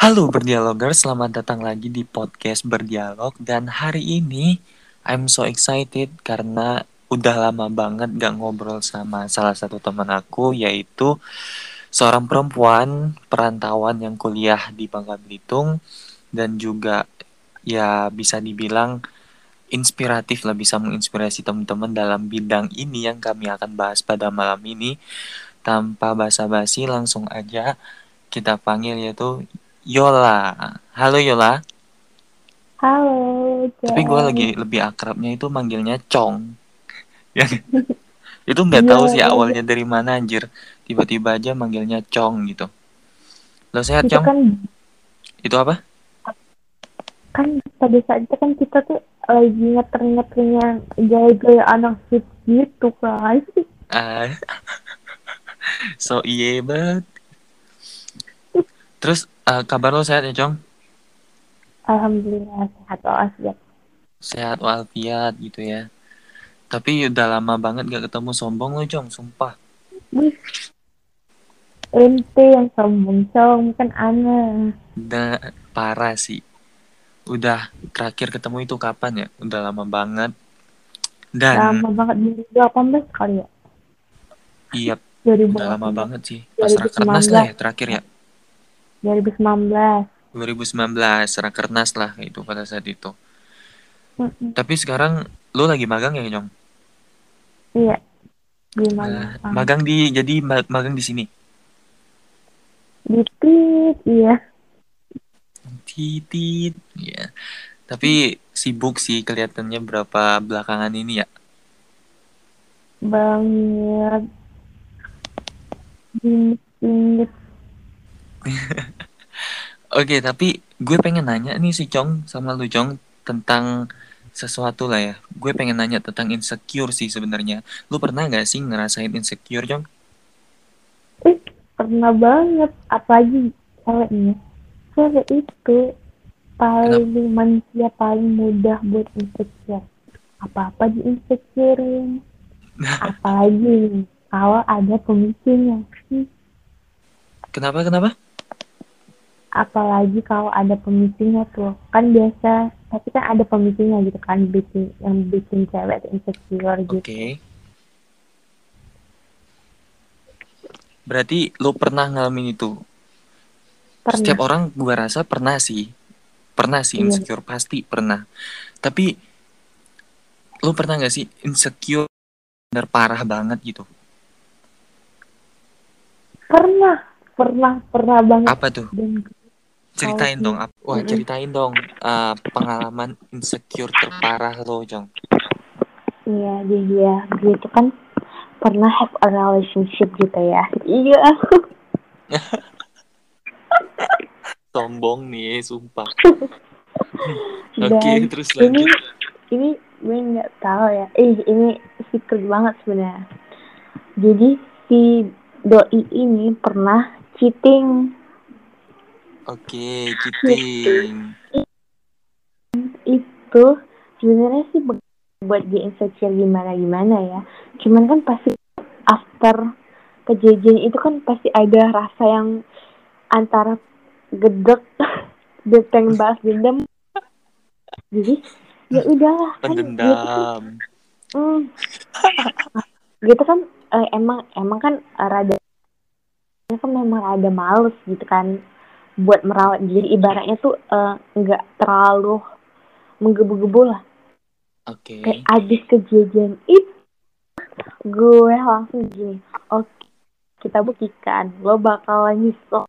Halo berdialoger, selamat datang lagi di podcast Berdialog. Dan hari ini I'm so excited karena udah lama banget gak ngobrol sama salah satu teman aku yaitu seorang perempuan perantauan yang kuliah di Bangka Belitung. Dan juga ya bisa dibilang inspiratif lah bisa menginspirasi teman-teman dalam bidang ini yang kami akan bahas pada malam ini. Tanpa basa-basi langsung aja kita panggil yaitu Yola. Halo Yola. Halo. Tapi gue lagi lebih akrabnya itu manggilnya Cong. Ya. itu nggak tahu sih Iya. awalnya dari mana anjir. Tiba-tiba aja manggilnya Cong gitu. Lo sehat itu Cong? kan Itu apa? kan pada saat itu kan kita tuh lagi ngeter-ngeternya gaya-gaya anak hip gitu kan. Ah. so iya banget. Terus eh, kabar lo sehat ya Cong? Alhamdulillah sehat walafiat. Sehat walafiat gitu ya. Tapi udah lama banget gak ketemu sombong lo Cong, sumpah. Ente yang sombong-sombong kan aneh. Udah parah sih. Udah terakhir ketemu itu kapan ya? Udah lama banget. Dan Lama banget 2018 kali ya. iya 2018. udah lama banget sih. Pas rakernas 2019. lah ya terakhir ya. 2019. 2019 rakernas lah itu pada saat itu. Mm-mm. Tapi sekarang lu lagi magang ya, Nyong? Iya. Nah, Gimana? Ah. magang di jadi ma- magang di sini. Dikit, iya. Titit, ya. Tapi sibuk sih kelihatannya berapa belakangan ini ya. Banget. Dingin-dingin. Oke, tapi gue pengen nanya nih si Cong sama lu Cong tentang sesuatu lah ya. Gue pengen nanya tentang insecure sih sebenarnya. Lu pernah gak sih ngerasain insecure, Cong? Eh, pernah banget. Apalagi ceweknya. Cewek itu paling manusia paling mudah buat insecure. Apa-apa di insecurein. Apalagi kalau ada pemicunya. Kenapa, kenapa? Apalagi kalau ada pemicunya tuh. Kan biasa, tapi kan ada pemicunya gitu kan. Bikin, yang bikin cewek insecure Oke. gitu. Berarti lu pernah ngalamin itu? Pernah. Setiap orang gue rasa pernah sih. Pernah sih Iya. insecure, pasti pernah. Tapi lu pernah gak sih insecure bener parah banget gitu? Pernah. Pernah. Pernah banget. Apa tuh? Dan Ceritain Kalau dong. ap- Wah, Mm-mm. ceritain dong uh, pengalaman insecure terparah lo, Jong. Iya, jadi ya, gue itu kan pernah have a relationship gitu ya. Iya. Sombong nih, sumpah. Oke, terus ini, lanjut. ini gue nggak tahu ya. Eh, ini secret banget sebenarnya. Jadi si doi ini pernah cheating Oke, cheating. itu sebenarnya sih bu- buat dia insecure gimana gimana ya. Cuman kan pasti after kejadian itu kan pasti ada rasa yang antara gedek dia pengen balas dendam jadi ya udahlah kan dia tuh- Pendendam. hmm, gitu kan eh, emang emang kan rada kan memang rada males gitu kan buat merawat diri ibaratnya tuh eh, nggak terlalu menggebu-gebu lah Oke. kayak abis kejadian itu gue langsung gini oke kita buktikan lo bakalan nyesel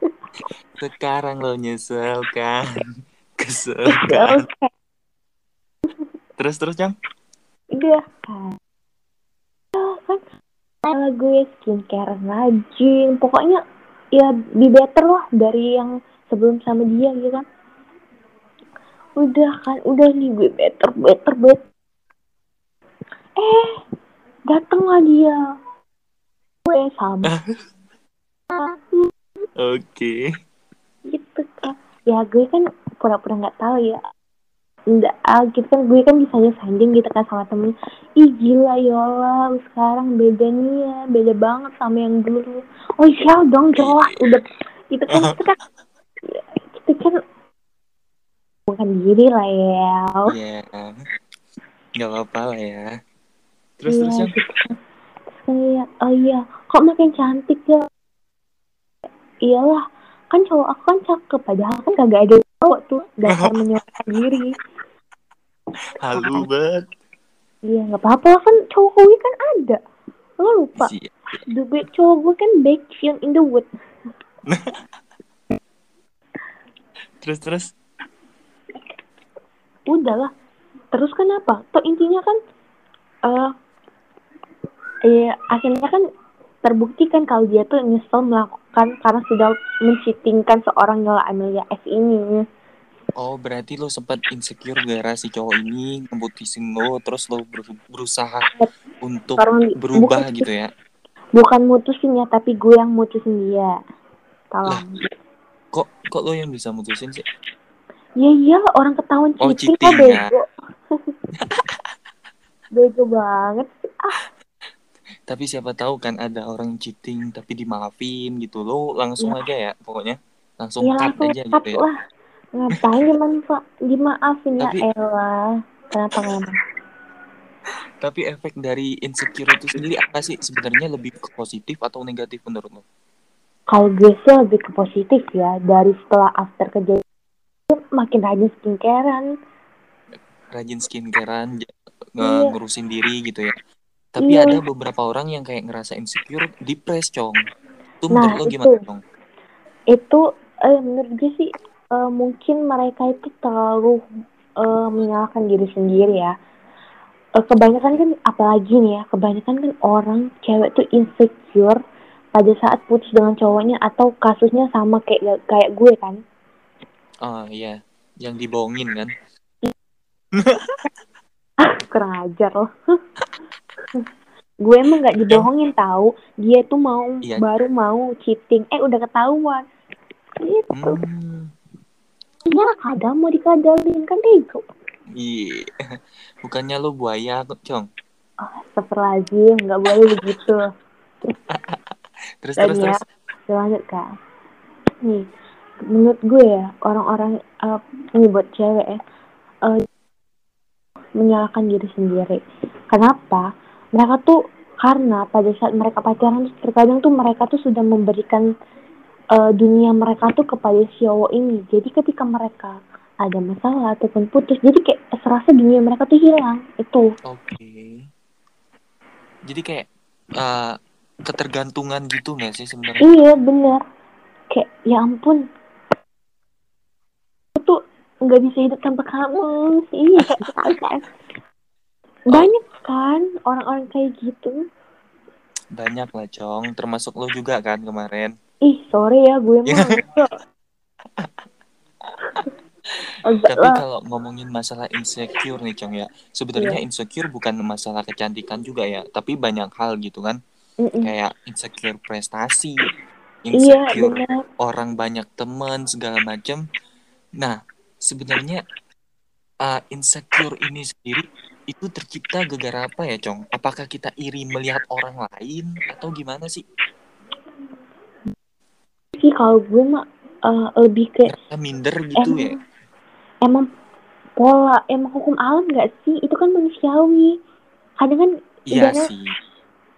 Sekarang lo nyesel kan? Kesel kan? oke Terus terus, Jong? udah kan Ya, kan kalau gue skincare rajin pokoknya ya di better lah dari yang sebelum sama dia gitu kan. Udah kan udah nih gue better better better. Eh datang lah dia gue sama. Oke. gitu kan ya gue kan pura-pura nggak tahu ya enggak ah, gitu kan gue kan bisa sanding gitu kan sama temen ih gila Yola lu sekarang beda nih ya beda banget sama yang dulu oh iya dong jelas udah itu kan itu kan Tapi kan bukan diri lah ya. Iya. Nggak apa-apa lah ya. Terus iya, terus yang gitu. Kayak, oh iya, kok makin cantik ya? Iyalah, kan cowok aku kan cakep, padahal kan kagak ada cowok tuh dasar menyombongkan diri. Halu banget. Iya, nggak apa-apa kan cowok gue kan ada. Lo lupa, Sih. the back cowok gue kan back film in the wood. Terus terus. Udahlah. Terus kenapa? Toh intinya kan, eh, eh akhirnya kan terbukti kan kalau dia tuh nyesel melakukan karena sudah menceatingkan seorang Yola Amelia S ini. Oh, berarti lo sempat insecure gara si cowok ini ngebutin lo, terus lo ber- berusaha untuk berubah bukan, gitu ya. bukan mutusin ya, tapi gue yang mutusin dia. Tolong. Kok kok lo yang bisa mutusin sih? Ya iyalah orang ketahuan Oh, cheating kok ya. bego. bego banget sih. Ah, Tapi siapa tahu kan ada orang cheating tapi dimaafin gitu. Lo langsung aja ya pokoknya. Langsung ya cut langsung aja cut gitu ya. lah. Ngapain dimanfa dimaafin ya Tapi- elah. Kenapa ngomong? Tapi efek dari insecure itu sendiri apa sih? Sebenarnya lebih ke positif atau negatif menurut lo? Kalau gue sih lebih ke positif ya. Dari setelah after kejadian makin rajin skincarean. Rajin skincarean, Iya. ngurusin diri gitu ya. Tapi Iya. ada beberapa orang yang kayak ngerasa insecure, depres, Cong. Itu Nah, menurut lo itu. gimana, Cong? Itu eh, menurut gue sih eh, mungkin mereka itu terlalu eh, menyalahkan diri sendiri ya. Eh, kebanyakan kan apalagi nih ya, kebanyakan kan orang cewek tuh insecure pada saat putus dengan cowoknya atau kasusnya sama kayak kayak gue kan. Ah, iya. Yang dibohongin kan? kurang ajar loh gue emang nggak dibohongin tahu dia tuh mau Iya. baru mau cheating eh udah ketahuan gitu Hmm. Ya kadang mau dikadalin kan bego Iya. Bukannya lo buaya, Cong. oh, Astagfirullahaladzim nggak boleh begitu Terus terus ya, terus. lanjut kan nih menurut gue ya orang-orang eh, ini buat cewek ya eh, menyalahkan diri sendiri kenapa mereka tuh karena pada saat mereka pacaran terkadang tuh mereka tuh sudah memberikan eh, dunia mereka tuh kepada si cowok ini jadi ketika mereka ada masalah ataupun putus jadi kayak serasa dunia mereka tuh hilang itu Oke. Jadi kayak eh, ketergantungan gitu nggak sih sebenarnya? Iya bener Kayak ya ampun Aku tuh nggak bisa hidup tanpa kamu Iya kan Banyak kan orang-orang kayak gitu Banyak lah, Cong. Termasuk lo juga kan kemarin. Ih sorry ya gue Ya. mah enggak. Enggak Tapi kalau ngomongin masalah insecure nih, Cong ya. Sebenarnya Iya. insecure bukan masalah kecantikan juga ya, tapi banyak hal gitu kan. Mm-mm. Kayak insecure prestasi, Iya insecure bener orang banyak teman segala macam. Nah, sebenarnya uh, insecure ini sendiri itu tercipta gara-gara apa ya, Cong? Apakah kita iri melihat orang lain atau gimana sih? Sih kalau gue mah eh, lebih ke Ngerasa minder gitu emang ya? emang pola emang hukum alam gak sih itu kan manusiawi kadang kan Iya ibaratnya- sih.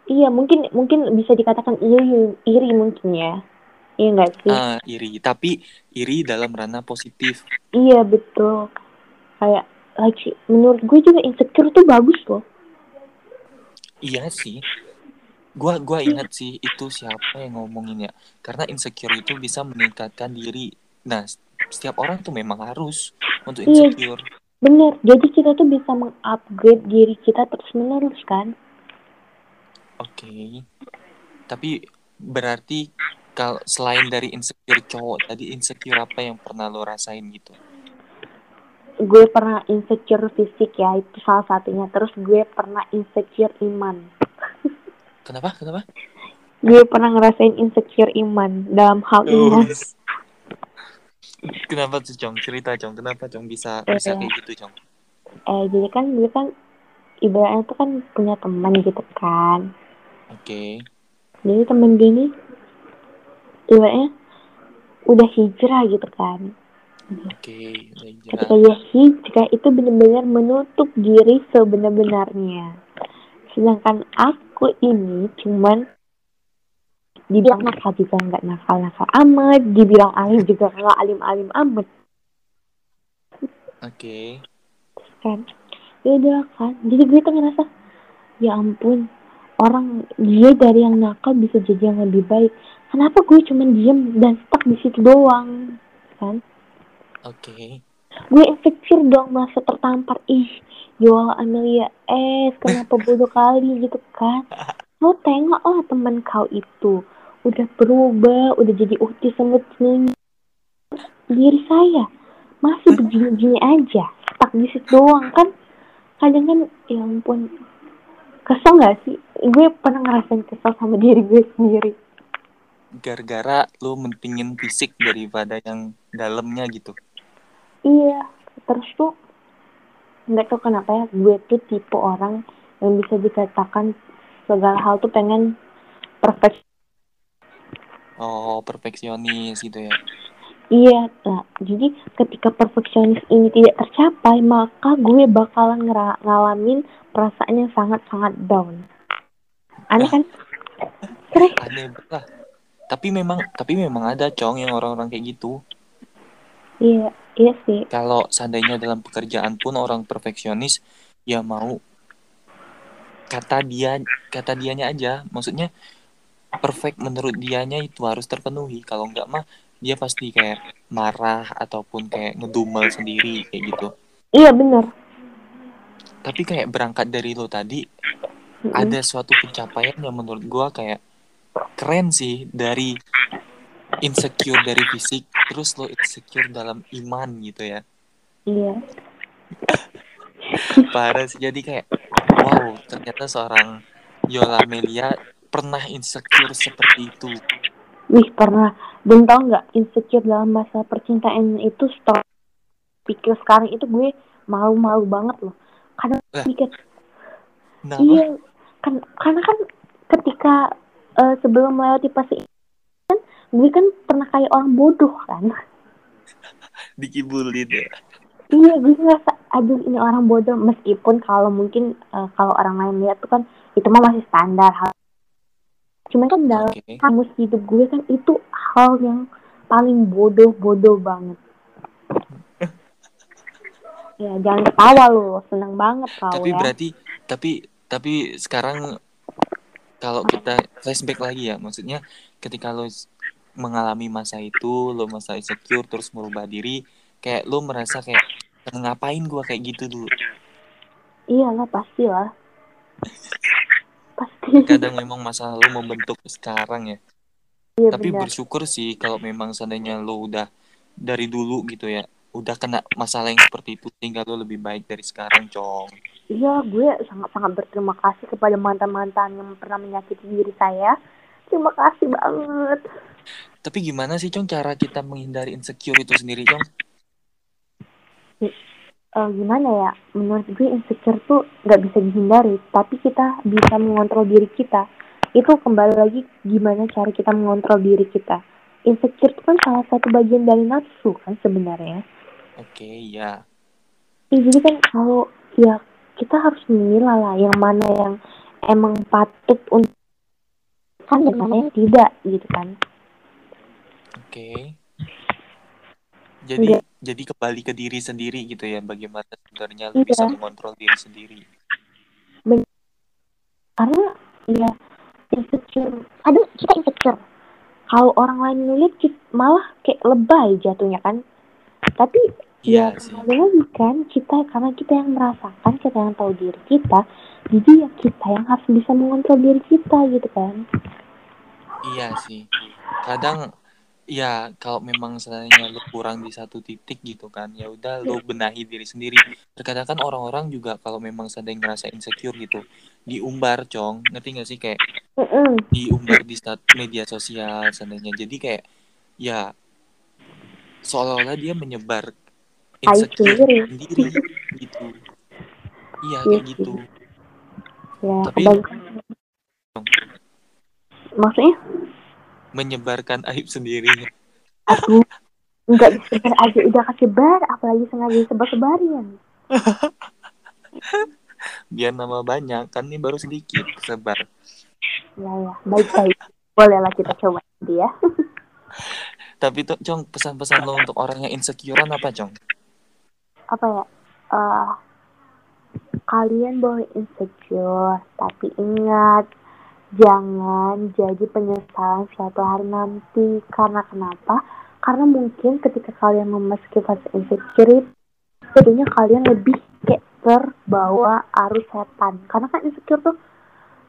iya mungkin mungkin bisa dikatakan iri iri mungkin ya iya nggak sih Ah, iri, tapi iri dalam ranah positif. Iya betul. Kayak like menurut gue juga insecure tuh bagus loh. Iya sih. Gua gua ingat sih itu siapa yang ngomongin ya. Karena insecure itu bisa meningkatkan diri. Nah, setiap orang tuh memang harus untuk Iya. insecure. Bener. Jadi kita tuh bisa mengupgrade diri kita terus menerus kan. Oke. Tapi berarti kalau selain dari insecure cowok tadi insecure apa yang pernah lo rasain gitu? Gue pernah insecure fisik ya itu salah satunya. Terus gue pernah insecure iman. Kenapa? Kenapa? Gue pernah ngerasain insecure iman dalam hal iman. Kenapa tuh, Cong? Cerita, Cong. Kenapa, Cong, bisa Eh, bisa kayak gitu, Cong? Eh jadi kan gue kan ibaratnya tuh kan punya teman gitu kan. Oke. Jadi temen gue ini ibaratnya udah hijrah gitu kan. Oke, Leja. Ketika dia hijrah itu benar-benar menutup diri sebenar-benarnya. Sedangkan aku ini cuman dibilang nakal juga nggak nakal-nakal amat, dibilang alim juga nggak alim-alim amat Oke. kan. Ya udah kan. Jadi gue tuh ngerasa ya ampun orang dia dari yang nakal bisa jadi yang lebih baik. Kenapa gue cuman diem dan stuck di situ doang kan? Oke. gue insecure dong merasa tertampar ih Yola Amelia. Eh kenapa bodoh kali gitu kan? Lo tengok lah teman kau itu. Udah berubah udah jadi uti semut senyum diri saya masih begini-gini aja. Stuck di situ doang kan? Kadang kan ya ampun. Kesel gak sih? Gue pernah ngerasain kesel sama diri gue sendiri. Gara-gara lu mentingin fisik daripada yang dalamnya gitu. Iya, terus tuh nggak tahu kenapa ya gue tuh tipe orang yang bisa dikatakan segala hal tuh pengen perfect. Oh, perfeksionis gitu ya. Iya, nah, jadi ketika perfeksionis ini tidak tercapai, maka gue bakalan ngalamin perasaan yang sangat-sangat down. Aneh kan? Serius? Aneh lah. Tapi memang tapi memang ada cong yang orang-orang kayak gitu. Iya, iya sih. Kalau seandainya dalam pekerjaan pun orang perfeksionis ya mau kata dia kata dianya aja. Maksudnya perfect menurut dianya itu harus terpenuhi. Kalau enggak mah dia pasti kayak marah ataupun kayak ngedumel sendiri kayak gitu. Iya bener. Tapi kayak berangkat dari lo tadi Mm-mm. ada suatu pencapaian yang menurut gua kayak keren sih dari insecure dari fisik terus lo insecure dalam iman gitu ya Iya. parah sih jadi kayak wow ternyata seorang Yola Melia pernah insecure seperti itu Wih pernah. Dan tau nggak insecure dalam masa percintaan itu stop. Pikir sekarang itu gue malu-malu banget loh. Karena Lah. mikir nah iya kan karena kan ketika eh, sebelum melewati fase ini kan gue kan pernah kayak orang bodoh kan. dikibulin ya iya gue ngerasa aduh ini orang bodoh meskipun kalau mungkin eh, kalau orang lain lihat tuh kan itu mah masih standar hal. Cuman kan dalam oke kamus hidup gue kan itu hal yang paling bodoh-bodoh banget. ya jangan ketawa lo, seneng banget kau tapi ya. berarti tapi tapi sekarang kalau kita flashback lagi ya maksudnya ketika lo mengalami masa itu lo masa insecure terus merubah diri kayak lo merasa kayak ngapain gua kayak gitu dulu Iyalah pasti lah. Pasti. kadang memang masa lalu membentuk sekarang ya Iya tapi benar. bersyukur sih kalau memang seandainya lo udah dari dulu gitu ya udah kena masalah yang seperti itu sehingga lo lebih baik dari sekarang cong Iya, gue sangat-sangat berterima kasih kepada mantan-mantan yang pernah menyakiti diri saya. Terima kasih banget. Tapi gimana sih cong cara kita menghindari insecure itu sendiri cong Eh, gimana ya? Menurut gue insecure tuh nggak bisa dihindari, tapi kita bisa mengontrol diri kita. Itu kembali lagi gimana cara kita mengontrol diri kita. Insecure itu kan salah satu bagian dari nafsu kan sebenarnya. oke ya Ya, jadi kan kalau ya kita harus memilah lah yang mana yang emang patut untuk kan dan mana yang tidak gitu kan. Oke. Jadi Iya. jadi kembali ke diri sendiri gitu ya. Bagaimana sebenarnya lu bisa Iya. mengontrol diri sendiri. Karena ya insecure, kadang kita insecure. Kalau orang lain kita malah kayak lebay jatuhnya kan. Tapi ya Iya sih. kembali lagi kan kita karena kita yang merasakan kita yang tahu diri kita jadi ya kita yang harus bisa mengontrol diri kita gitu kan Iya sih. Kadang ya kalau memang seandainya lu kurang di satu titik gitu kan, ya udah lu benahi diri sendiri. Terkadang kan orang-orang juga kalau memang seandainya ngerasa insecure gitu, diumbar, Cong. Ngerti gak sih kayak diumbar di media sosial seandainya. Jadi kayak ya seolah-olah dia menyebar insecure sendiri. gitu. Iya Iya kayak gitu. ya Tapi- maksudnya Menyebarkan aib sendiri. aduh nggak disebar aja udah kesebar apalagi sengaja sebar sebarin biar nama banyak kan ini baru sedikit sebar. Ya ya baik baik bolehlah kita coba nanti ya. Tapi tuh cong pesan-pesan lo untuk orang yang insecurean apa cong apa ya? Uh, kalian boleh insecure tapi ingat jangan jadi penyesalan suatu hari nanti. Karena kenapa? Karena mungkin ketika kalian memasuki fase insecure jadinya kalian lebih kayak terbawa arus setan. Karena kan insecure tuh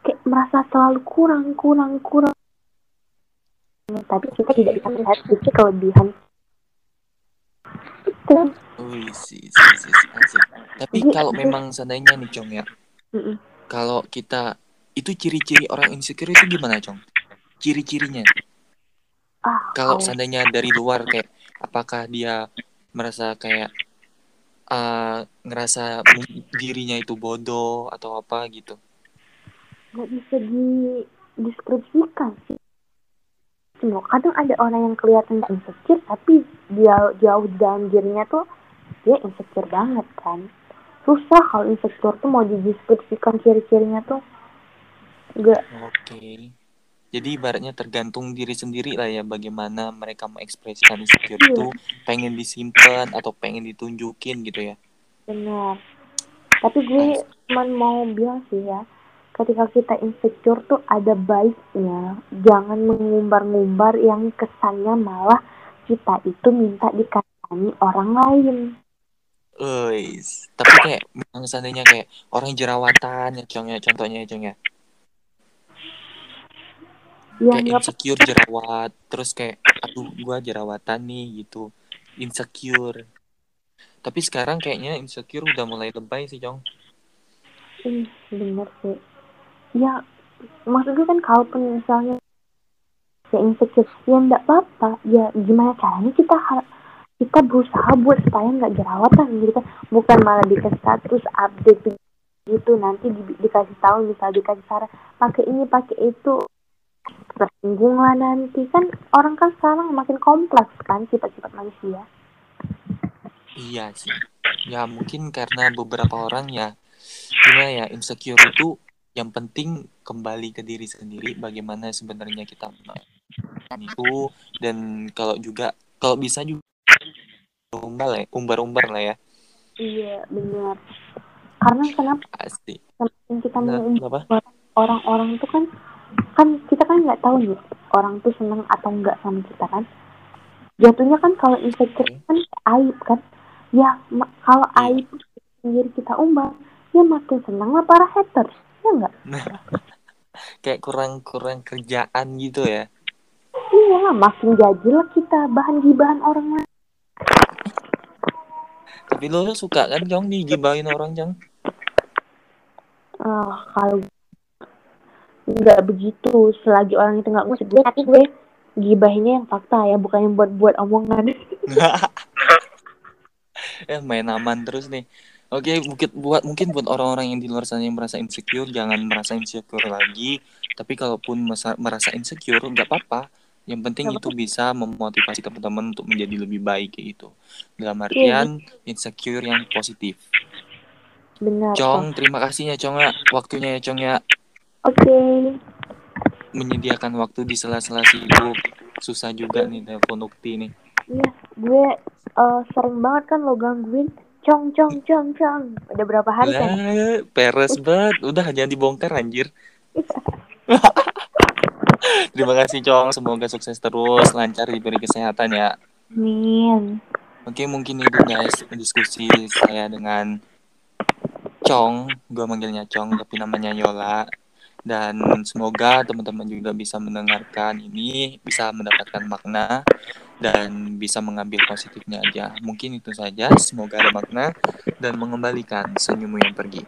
kayak merasa selalu kurang kurang kurang. Tapi kita tidak bisa melihat sisi kelebihan. Itu sih, sih, sih, asik. Tapi kalau memang seandainya nih, Cong ya, kalau kita itu ciri-ciri orang insecure itu gimana, Cong? Ciri-cirinya. ah Kalau kalau- seandainya dari luar kayak apakah dia merasa kayak uh, ngerasa dirinya itu bodoh atau apa gitu. nggak bisa dideskripsikan sih Cuma kadang ada orang yang kelihatan nggak insecure tapi dia jauh di dalam dirinya tuh dia insecure banget kan susah kalau insecure tuh mau dideskripsikan ciri-cirinya tuh nggak Oke. Jadi ibaratnya tergantung diri sendiri lah ya bagaimana mereka mengekspresikan insecure Iya. itu pengen disimpan atau pengen ditunjukin gitu ya. benar tapi gue cuman mau bilang sih ya ketika kita insecure tuh ada baiknya jangan mengumbar-ngumbar yang kesannya malah kita itu minta dikasahi orang lain Eis, tapi kayak seandainya kayak orang jerawatan ya Cong ya contohnya ya ya. ya Kayak insecure jerawat, terus kayak aduh gua jerawatan nih gitu. Insecure. Tapi sekarang kayaknya insecure udah mulai lebay sih Cong. Ih, bener sih. Ya, maksud gue kan kalaupun misalnya ya insecure, ya enggak apa-apa. Ya gimana caranya kita kita berusaha buat supaya nggak jerawatan gitu kan. Bukan malah dikasih status update gitu nanti di- dikasih tahu misal dikasih saran pakai ini pakai itu tersinggung lah nanti. Kan orang kan sekarang makin kompleks kan sifat-sifat manusia. Iya sih. Ya mungkin karena beberapa orang ya gimana ya insecure itu yang penting kembali ke diri sendiri bagaimana sebenarnya kita itu. Dan kalau juga kalau bisa juga umbar lah ya, umbar-umbar lah ya. Iya benar. Karena kenapa pasti. semakin kita Nah, mengumbar orang-orang tuh kan kan kita kan nggak tahu nih orang tuh seneng atau enggak sama kita kan jatuhnya kan kalau insecure kan aib kan ya kalau Iya. aib sendiri kita umbar ya makin seneng lah para haters ya enggak Kayak kurang-kurang kerjaan gitu ya. iya lah makin jajil lah kita bahan gibahan orang lain Tapi lo suka kan Jong digibahin orang Jong? Ah, kalau nggak begitu selagi orang itu nggak ngusir gue tapi gue gibahinnya yang fakta ya bukan yang buat-buat omongan eh main aman terus nih. Oke, mungkin buat mungkin buat orang-orang yang di luar sana yang merasa insecure, jangan merasa insecure lagi. Tapi kalaupun masa- merasa insecure, nggak apa-apa. Yang penting itu bisa memotivasi teman-teman untuk menjadi lebih baik kayak gitu. Dalam Iya, artian insecure yang positif. benar Cong, terima kasih ya Cong ya. Waktunya ya Cong ya. Oke Menyediakan waktu di sela-sela sibuk. Susah juga nih telepon Ukti nih. Iya, gue eh, sering banget kan lo gangguin. Cong, cong, cong, cong. Udah berapa hari kan? Lah, peres banget. Udah jangan dibongkar anjir. Terima kasih Cong, semoga sukses terus, lancar diberi kesehatan ya. Min. Oke, mungkin itu guys diskusi saya dengan Cong, gue manggilnya Cong tapi namanya Yola. Dan semoga teman-teman juga bisa mendengarkan ini, bisa mendapatkan makna dan bisa mengambil positifnya aja. Mungkin itu saja, semoga ada makna dan mengembalikan senyummu yang pergi.